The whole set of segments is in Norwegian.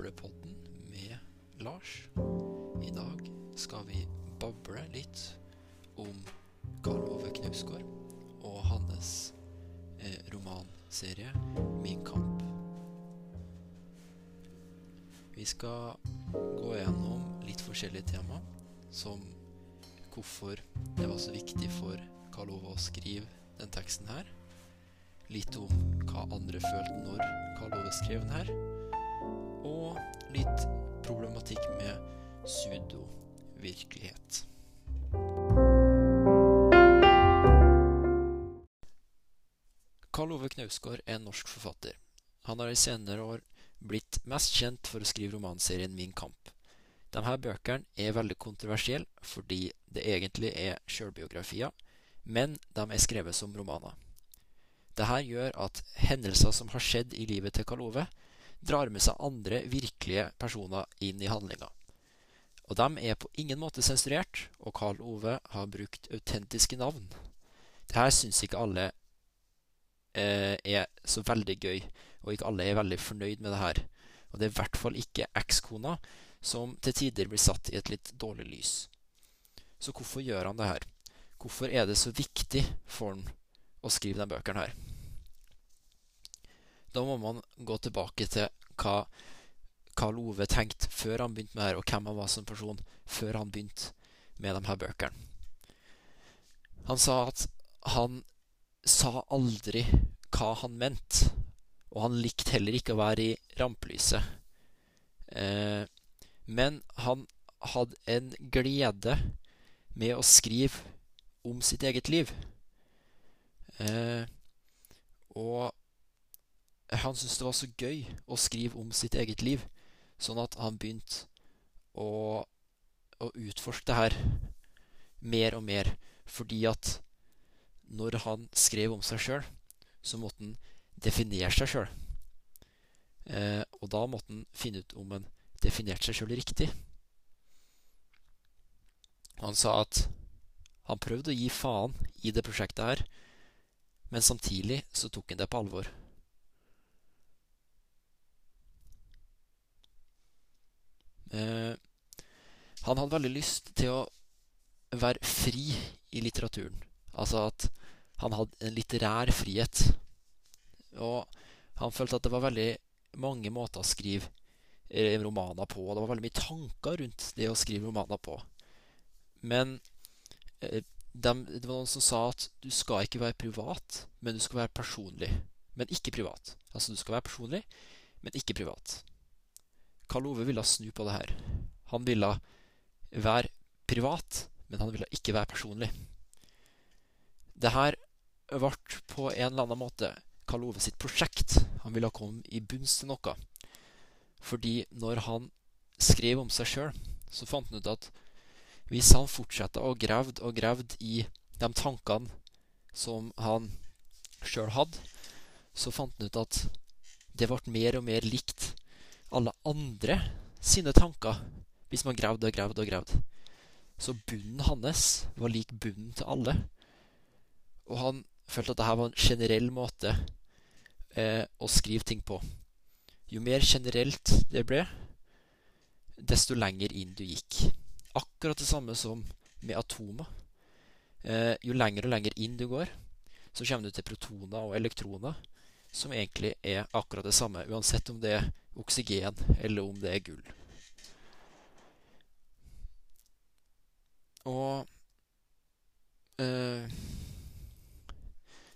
Boblepodden med Lars. I dag skal vi bable litt om Karl Ove Knausgård og hans eh, romanserie 'Min kamp'. Vi skal gå gjennom litt forskjellige tema, som hvorfor det var så viktig for Karl Ove å skrive den teksten her. Litt om hva andre følte når Karl Ove skrev den her og litt problematikk med pseudo-virkelighet. Karl Ove Knausgård er en norsk forfatter. Han har i senere år blitt mest kjent for å skrive romanserien Min kamp. Disse bøkene er veldig kontroversielle fordi det egentlig er sjølbiografier, men de er skrevet som romaner. Dette gjør at hendelser som har skjedd i livet til Karl Ove, drar med seg andre virkelige personer inn i handlinga. Og de er på ingen måte sensurert, og Karl Ove har brukt autentiske navn. Dette syns ikke alle eh, er så veldig gøy, og ikke alle er veldig fornøyd med det her. Og det er i hvert fall ikke ekskona, som til tider blir satt i et litt dårlig lys. Så hvorfor gjør han det her? Hvorfor er det så viktig for han å skrive denne bøkene her? Da må man gå tilbake til hva Karl Ove tenkte før han begynte med det her, og hvem han var som person før han begynte med de her bøkene. Han sa at han sa aldri hva han mente, og han likte heller ikke å være i rampelyset. Eh, men han hadde en glede med å skrive om sitt eget liv. Eh, og han syntes det var så gøy å skrive om sitt eget liv, sånn at han begynte å, å utforske det her mer og mer. Fordi at når han skrev om seg sjøl, så måtte han definere seg sjøl. Eh, og da måtte han finne ut om han definerte seg sjøl riktig. Han sa at han prøvde å gi faen i det prosjektet her, men samtidig så tok han det på alvor. Eh, han hadde veldig lyst til å være fri i litteraturen. Altså at han hadde en litterær frihet. Og han følte at det var veldig mange måter å skrive eh, romaner på. Og det var veldig mye tanker rundt det å skrive romaner på. Men eh, de, det var noen som sa at du skal ikke være privat, men du skal være personlig. Men ikke privat. Altså du skal være personlig, men ikke privat. Karl Ove ville snu på det her. Han ville være privat, men han ville ikke være personlig. Det her ble på en eller annen måte Karl Ove sitt prosjekt. Han ville komme i bunns til noe. Fordi når han skrev om seg sjøl, så fant han ut at hvis han fortsatte å gravde og gravde i de tankene som han sjøl hadde, så fant han ut at det ble mer og mer likt alle andre sine tanker hvis man gravde og gravde og gravde. Så bunnen hans var lik bunnen til alle. Og han følte at dette var en generell måte eh, å skrive ting på. Jo mer generelt det ble, desto lenger inn du gikk. Akkurat det samme som med atomer. Eh, jo lenger og lenger inn du går, så kommer du til protoner og elektroner, som egentlig er akkurat det samme, uansett om det er oksygen, eller om det er gull. Og eh,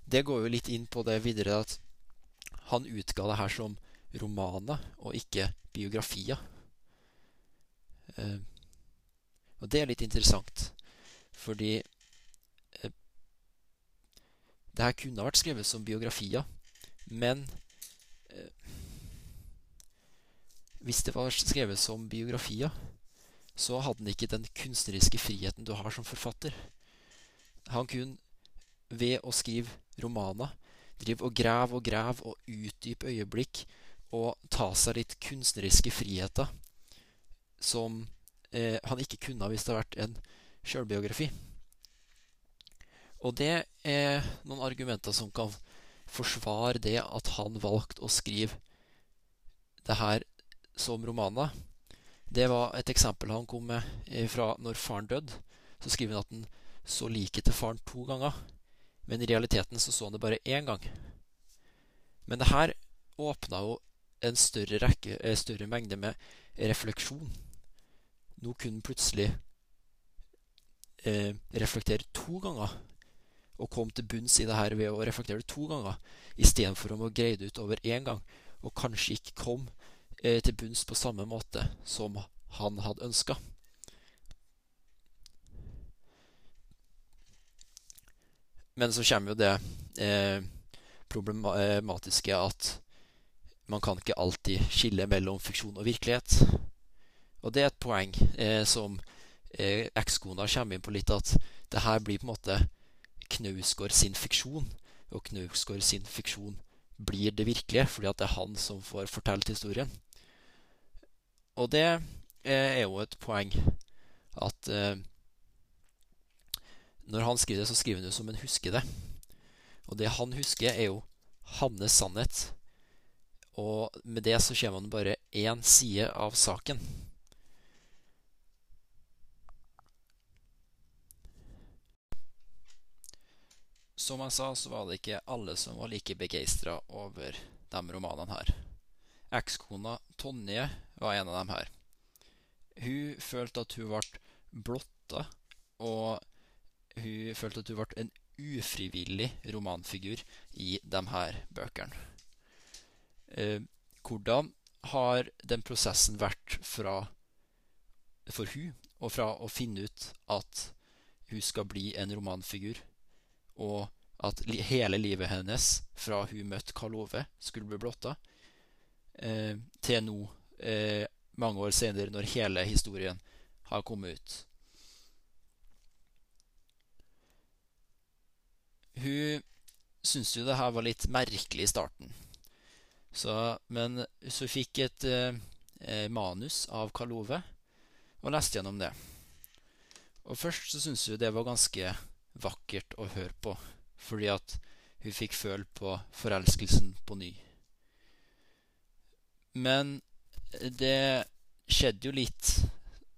Det går jo litt inn på det videre at han utga det her som romaner og ikke biografier. Eh, og det er litt interessant, fordi eh, det her kunne vært skrevet som biografier, men eh, hvis det var skrevet som biografier, så hadde han ikke den kunstneriske friheten du har som forfatter. Han kunne, ved å skrive romaner, drive og grave og grave og utdype øyeblikk og ta seg litt kunstneriske friheter som eh, han ikke kunne hvis det hadde vært en sjølbiografi. Og det er noen argumenter som kan forsvare det at han valgte å skrive det her som romaner, det var et eksempel han kom med fra når faren døde. Så skriver han at han så liket til faren to ganger. Men i realiteten så så han det bare én gang. Men det her åpna jo en større, rekke, en større mengde med refleksjon. Nå kunne han plutselig eh, reflektere to ganger og kom til bunns i det her ved å reflektere det to ganger, istedenfor å greie det ut over én gang, og kanskje ikke kom eh, til bunns på samme måte som han hadde ønska. Men så kommer jo det eh, problematiske at man kan ikke alltid skille mellom fiksjon og virkelighet. Og det er et poeng eh, som eh, ekskona kommer inn på litt, at det her blir på en måte Knausgård sin fiksjon. Og Knausgård sin fiksjon blir det virkelige, fordi det er han som får fortalt historien. Og det eh, er jo et poeng at eh, når han skriver det, så skriver han det som han husker det. Og det han husker, er jo hans sannhet. Og med det så kommer han bare én side av saken. Som jeg sa, så var det ikke alle som var like begeistra over de romanene her. Ekskona Tonje var en av dem her. Hun følte at hun ble blotta, og hun følte at hun ble en ufrivillig romanfigur i de her bøkene. Eh, hvordan har den prosessen vært fra, for hun, og fra å finne ut at hun skal bli en romanfigur, og at hele livet hennes, fra hun møtte Karl Ove, skulle bli blotta, til nå, eh, mange år senere, når hele historien har kommet ut. Hun syntes jo det her var litt merkelig i starten. Så, men så fikk et eh, eh manus av Karl Ove og leste gjennom det. Og først så syntes hun det var ganske vakkert å høre på, fordi at hun fikk føle på forelskelsen på ny. Men det skjedde jo litt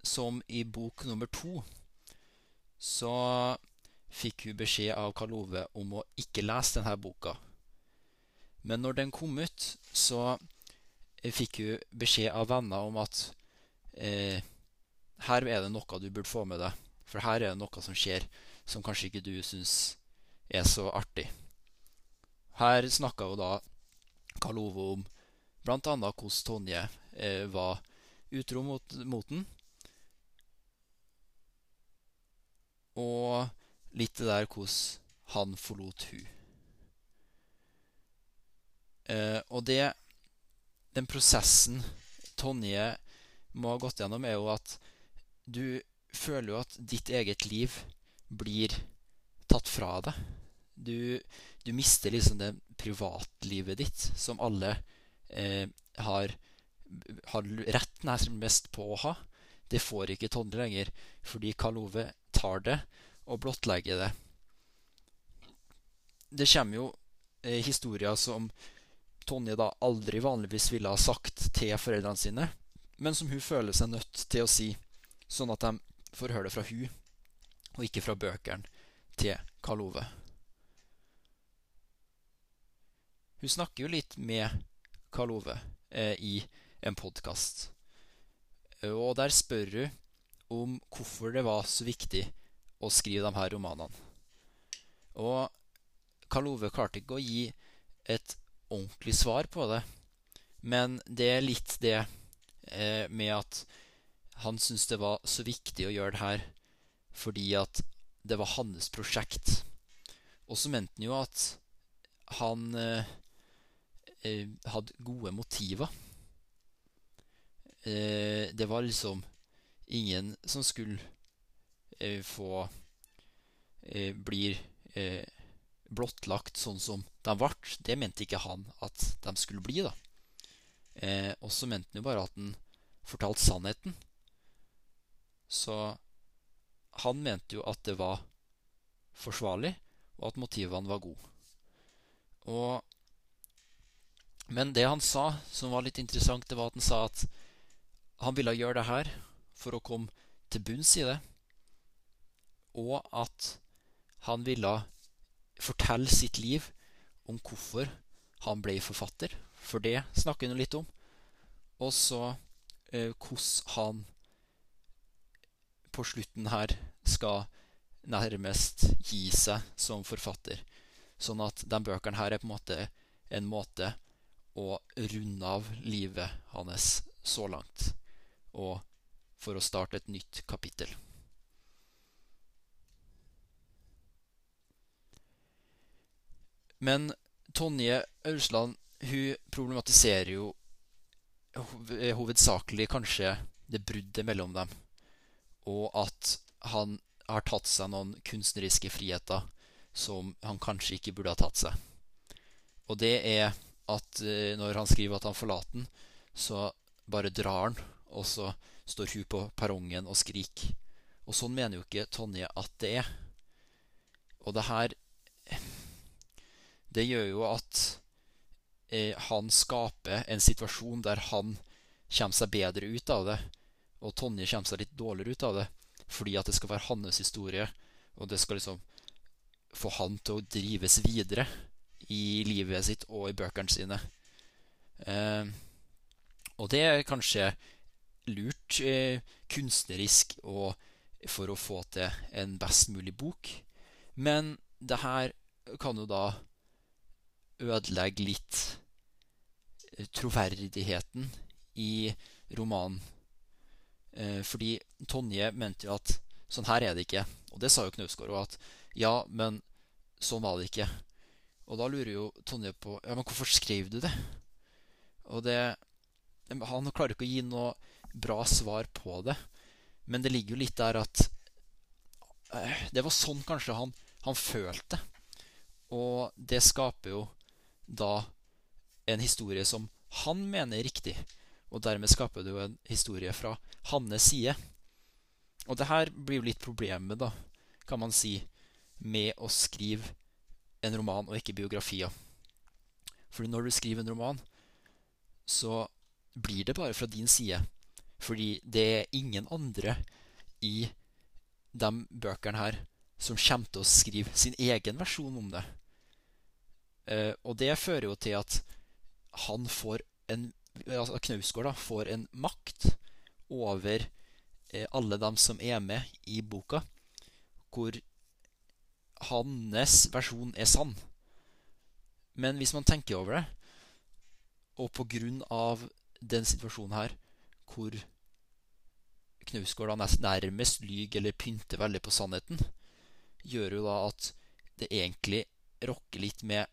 som i bok nummer to. Så fikk hun beskjed av Karl Ove om å ikke lese denne boka. Men når den kom ut, så fikk hun beskjed av venner om at eh, her er det noe du burde få med deg. For her er det noe som skjer som kanskje ikke du syns er så artig. Her snakka jo da Karl Ove om bl.a. hvordan Tonje eh, var utro mot, mot den. Og litt det der hvordan han forlot hun. Eh, og det Den prosessen Tonje må ha gått gjennom, er jo at du føler jo at ditt eget liv blir tatt fra deg. Du, du mister liksom det privatlivet ditt, som alle eh, har, har er mest på å ha. Det får ikke Tonje lenger, fordi Karl Ove tar det og blottlegger det. Det kommer jo eh, historier som Tonje da aldri vanligvis ville ha sagt til foreldrene sine, men som hun føler seg nødt til å si, sånn at de får høre det fra hun, og ikke fra bøkene til Karl Ove. Hun snakker jo litt med Karl Ove eh, i en podkast, og der spør hun om hvorfor det var så viktig å skrive de her romanene. Og Karl Ove klarte ikke å gi et ordentlig svar på det. Men det er litt det eh, med at han syntes det var så viktig å gjøre det her fordi at det var hans prosjekt. Og så mente han jo at han eh, eh, hadde gode motiver. Eh, det var liksom ingen som skulle Eh, få eh, blir eh, blottlagt sånn som de ble. Det mente ikke han at de skulle bli. da. Eh, og så mente han jo bare at han fortalte sannheten. Så han mente jo at det var forsvarlig, og at motivene var gode. Og, men det han sa, som var litt interessant, det var at han sa at han ville gjøre det her for å komme til bunns i det, og at han ville fortelle sitt liv om hvorfor han ble forfatter, for det snakker han litt om. Og så eh, hvordan han på slutten her skal nærmest gi seg som forfatter. Sånn at de bøkene her er på en måte en måte å runde av livet hans så langt, og for å starte et nytt kapittel. Men Tonje Ausland hun problematiserer jo hovedsakelig kanskje det bruddet mellom dem, og at han har tatt seg noen kunstneriske friheter som han kanskje ikke burde ha tatt seg. Og det er at eh, når han skriver at han forlater den, så bare drar han, og så står hun på perrongen og skriker. Og sånn mener jo ikke Tonje at det er. Og det her Det gjør jo at eh, han skaper en situasjon der han kommer seg bedre ut av det, og Tonje kommer seg litt dårligere ut av det, fordi at det skal være hans historie, og det skal liksom få han til å drives videre i livet sitt og i bøkene sine. Eh, og det er kanskje lurt eh, kunstnerisk og for å få til en best mulig bok. Men det her kan jo da ødelegge litt eh, troverdigheten i romanen. Eh, fordi Tonje mente jo at sånn her er det ikke. Og det sa jo Knausgård òg, at ja, men sånn var det ikke. Og da lurer jo Tonje på ja, men hvorfor skrev du det? Og det Han klarer ikke å gi noe bra svar på det. Men det ligger jo litt der at eh, Det var sånn kanskje han, han følte. Og det skaper jo da en historie som han mener er riktig. Og dermed skaper det jo en historie fra hans side. Og det her blir jo litt problemet, da, kan man si, med å skrive en roman og ikke biografier. Fordi når du skriver en roman, så blir det bare fra din side. Fordi det er ingen andre i de bøkene her som kommer til å skrive sin egen versjon om det. Eh, og det fører jo til at han får en altså Knausgård da, får en makt over eh, alle dem som er med i boka, hvor hans versjon er sann. Men hvis man tenker over det, og på grunn av den situasjonen her, hvor Knausgård nærmest lyver eller pynter veldig på sannheten, gjør jo da at det egentlig rokker litt med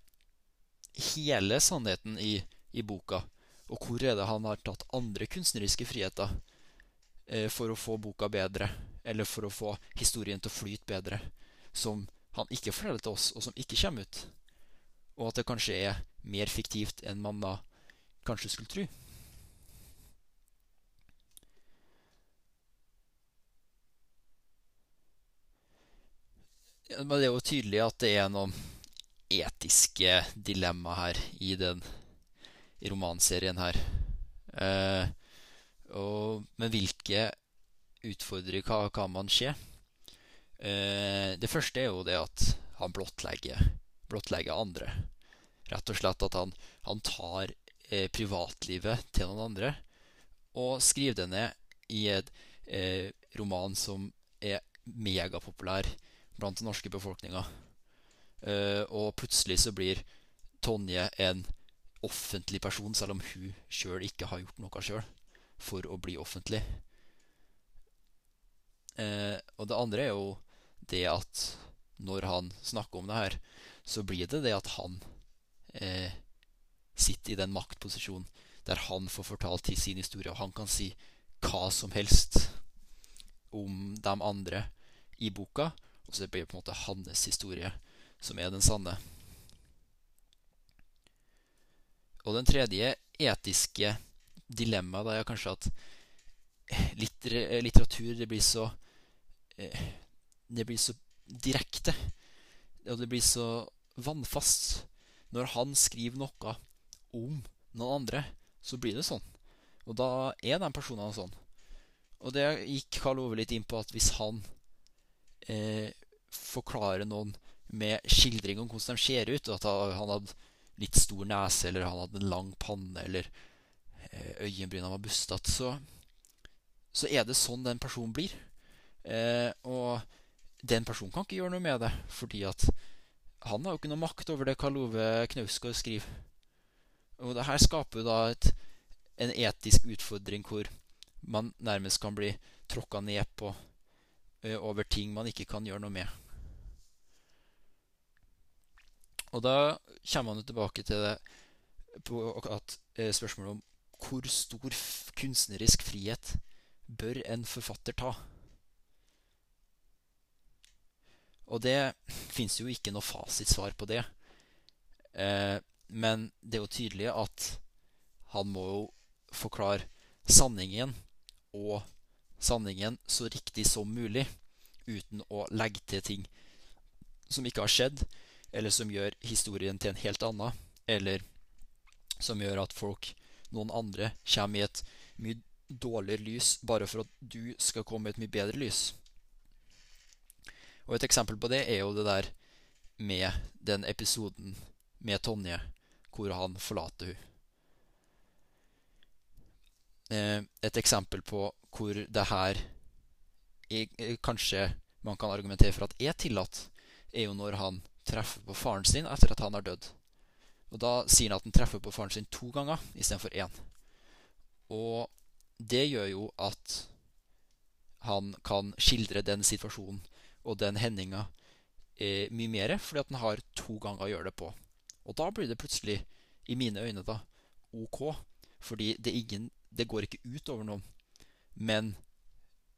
hele sannheten i, i boka. Og hvor er det han har tatt andre kunstneriske friheter eh, for å få boka bedre, eller for å få historien til å flyte bedre, som han ikke forteller til oss, og som ikke kommer ut. Og at det kanskje er mer fiktivt enn man da kanskje skulle tro. Men det er jo tydelig at det er noen etiske dilemma her i den i romanserien her. Eh, og, men hvilke utfordringer kan man se? Eh, det første er jo det at han blottlegger, blottlegger andre. Rett og slett at han, han tar eh, privatlivet til noen andre og skriver det ned i et eh, roman som er megapopulær blant den norske befolkninga. Eh, og plutselig så blir Tonje en offentlig person, selv om hun sjøl ikke har gjort noe sjøl for å bli offentlig. Eh, og det andre er jo det at når han snakker om det her, så blir det det at han eh, sitter i den maktposisjonen der han får fortalt til sin historie, og han kan si hva som helst om de andre i boka. Og så blir det på en måte hans historie som er den sanne. Og den tredje etiske dilemmaet er kanskje at litteratur det blir så det blir så direkte. Og det blir så vannfast. Når han skriver noe om noen andre, så blir det sånn. Og da er de personene sånn. Og det gikk Karl Ove litt inn på at hvis han eh, forklarer noen med skildring om hvordan de ser ut, at han hadde litt stor nese, eller han hadde en lang panne, eller eh, øyenbrynene var bustete, så, så, er det sånn den personen blir. Eh, og den personen kan ikke gjøre noe med det, fordi at han har jo ikke noe makt over det Karl Ove Knausgård skriver. Og det her skaper jo da et, en etisk utfordring hvor man nærmest kan bli tråkka ned på uh, over ting man ikke kan gjøre noe med. Og da kommer man jo tilbake til det på at uh, spørsmålet om hvor stor kunstnerisk frihet bør en forfatter ta? Og det fins jo ikke noe fasitsvar på det. Eh, men det er jo tydelig at han må jo forklare sanningen og sanningen så riktig som mulig, uten å legge til ting som ikke har skjedd, eller som gjør historien til en helt annen, eller som gjør at folk, noen andre, kommer i et mye dårligere lys bare for at du skal komme i et mye bedre lys. Og et eksempel på det er jo det der med den episoden med Tonje hvor han forlater hun. Eh, et eksempel på hvor det her er, kanskje man kan argumentere for at er tillatt, er jo når han treffer på faren sin etter at han har dødd. Og Da sier han at han treffer på faren sin to ganger istedenfor én. Og det gjør jo at han kan skildre den situasjonen og den hendinga eh, mye mer, fordi at den har to ganger å gjøre det på. Og da blir det plutselig, i mine øyne, da, ok. Fordi det, ingen, det går ikke ut over noen. Men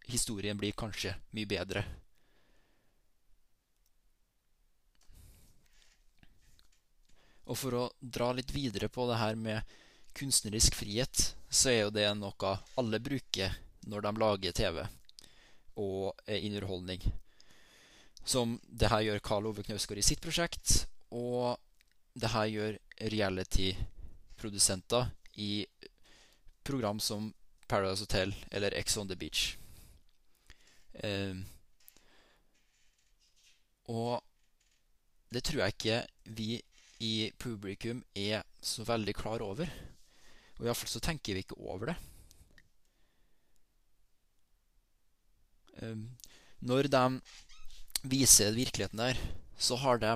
historien blir kanskje mye bedre. Og for å dra litt videre på det her med kunstnerisk frihet, så er jo det noe alle bruker når de lager TV og underholdning som det her gjør Karl Ove Knausgård i sitt prosjekt, og det her gjør reality-produsenter i program som Paradise Hotel eller Ex on the Beach. Eh, og det tror jeg ikke vi i publikum er så veldig klar over. Og iallfall så tenker vi ikke over det. Eh, når de viser virkeligheten der, så har de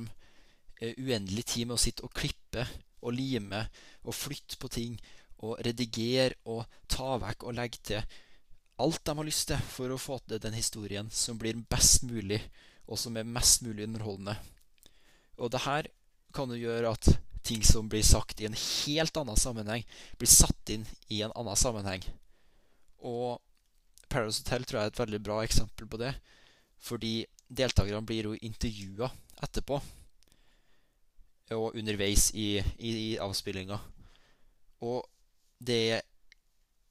eh, uendelig tid med å sitte og klippe og lime og flytte på ting og redigere og ta vekk og legge til alt de har lyst til for å få til den historien som blir best mulig, og som er mest mulig underholdende. Og det her kan jo gjøre at ting som blir sagt i en helt annen sammenheng, blir satt inn i en annen sammenheng. Og Paradise Hotel tror jeg er et veldig bra eksempel på det. Fordi deltakerne blir jo intervjua etterpå. Og underveis i, i, i avspillinga. Og det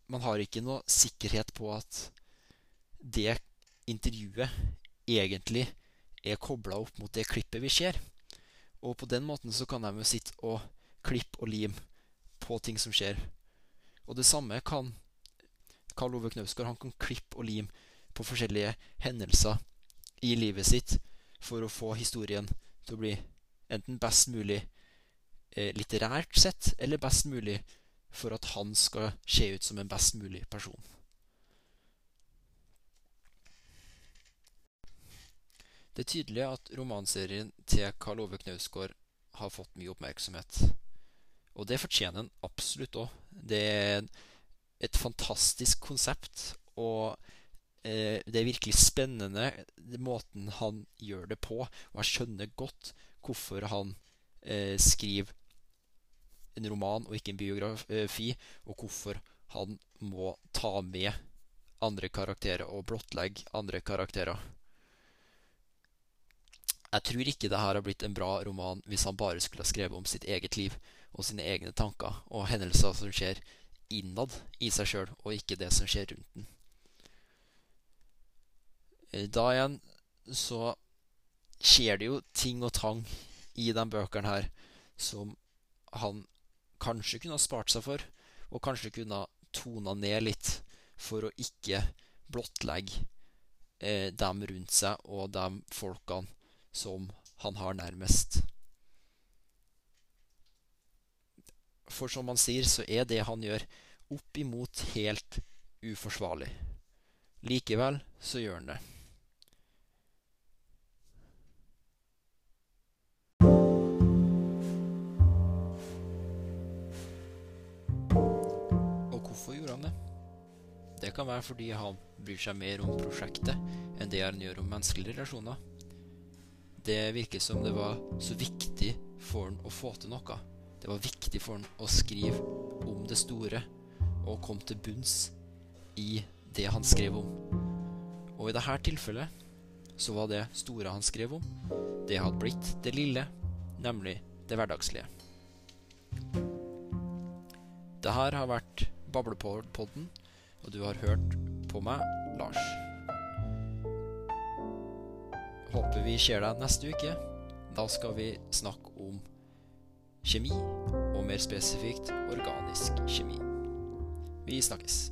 Man har ikke noe sikkerhet på at det intervjuet egentlig er kobla opp mot det klippet vi ser. Og på den måten så kan de jo sitte og klippe og lime på ting som skjer. Og det samme kan Karl Ove Knausgård. Han kan klippe og lime på forskjellige hendelser i livet sitt for å få historien til å bli enten best mulig eh, litterært sett, eller best mulig for at han skal se ut som en best mulig person. Det er tydelig at romanserien til Karl Ove Knausgård har fått mye oppmerksomhet. Og det fortjener den absolutt òg. Det er et fantastisk konsept. Og det er virkelig spennende måten han gjør det på. Og jeg skjønner godt hvorfor han eh, skriver en roman og ikke en biografi, og hvorfor han må ta med andre karakterer og blottlegge andre karakterer. Jeg tror ikke det her har blitt en bra roman hvis han bare skulle ha skrevet om sitt eget liv og sine egne tanker og hendelser som skjer innad i seg sjøl, og ikke det som skjer rundt den. Eh, da igjen så skjer det jo ting og tang i de bøkene her som han kanskje kunne ha spart seg for, og kanskje kunne ha tona ned litt for å ikke blottlegge eh, dem rundt seg og de folkene som han har nærmest. For som han sier, så er det han gjør, oppimot helt uforsvarlig. Likevel så gjør han det. Det kan være fordi han bryr seg mer om prosjektet enn det han gjør om menneskelige relasjoner. Det virker som det var så viktig for han å få til noe. Det var viktig for han å skrive om det store og komme til bunns i det han skrev om. Og i dette tilfellet så var det store han skrev om, det hadde blitt det lille, nemlig det hverdagslige. Det her har vært Bablepodden, og du har hørt på meg, Lars. Håper vi ser deg neste uke. Da skal vi snakke om kjemi, og mer spesifikt organisk kjemi. Vi snakkes.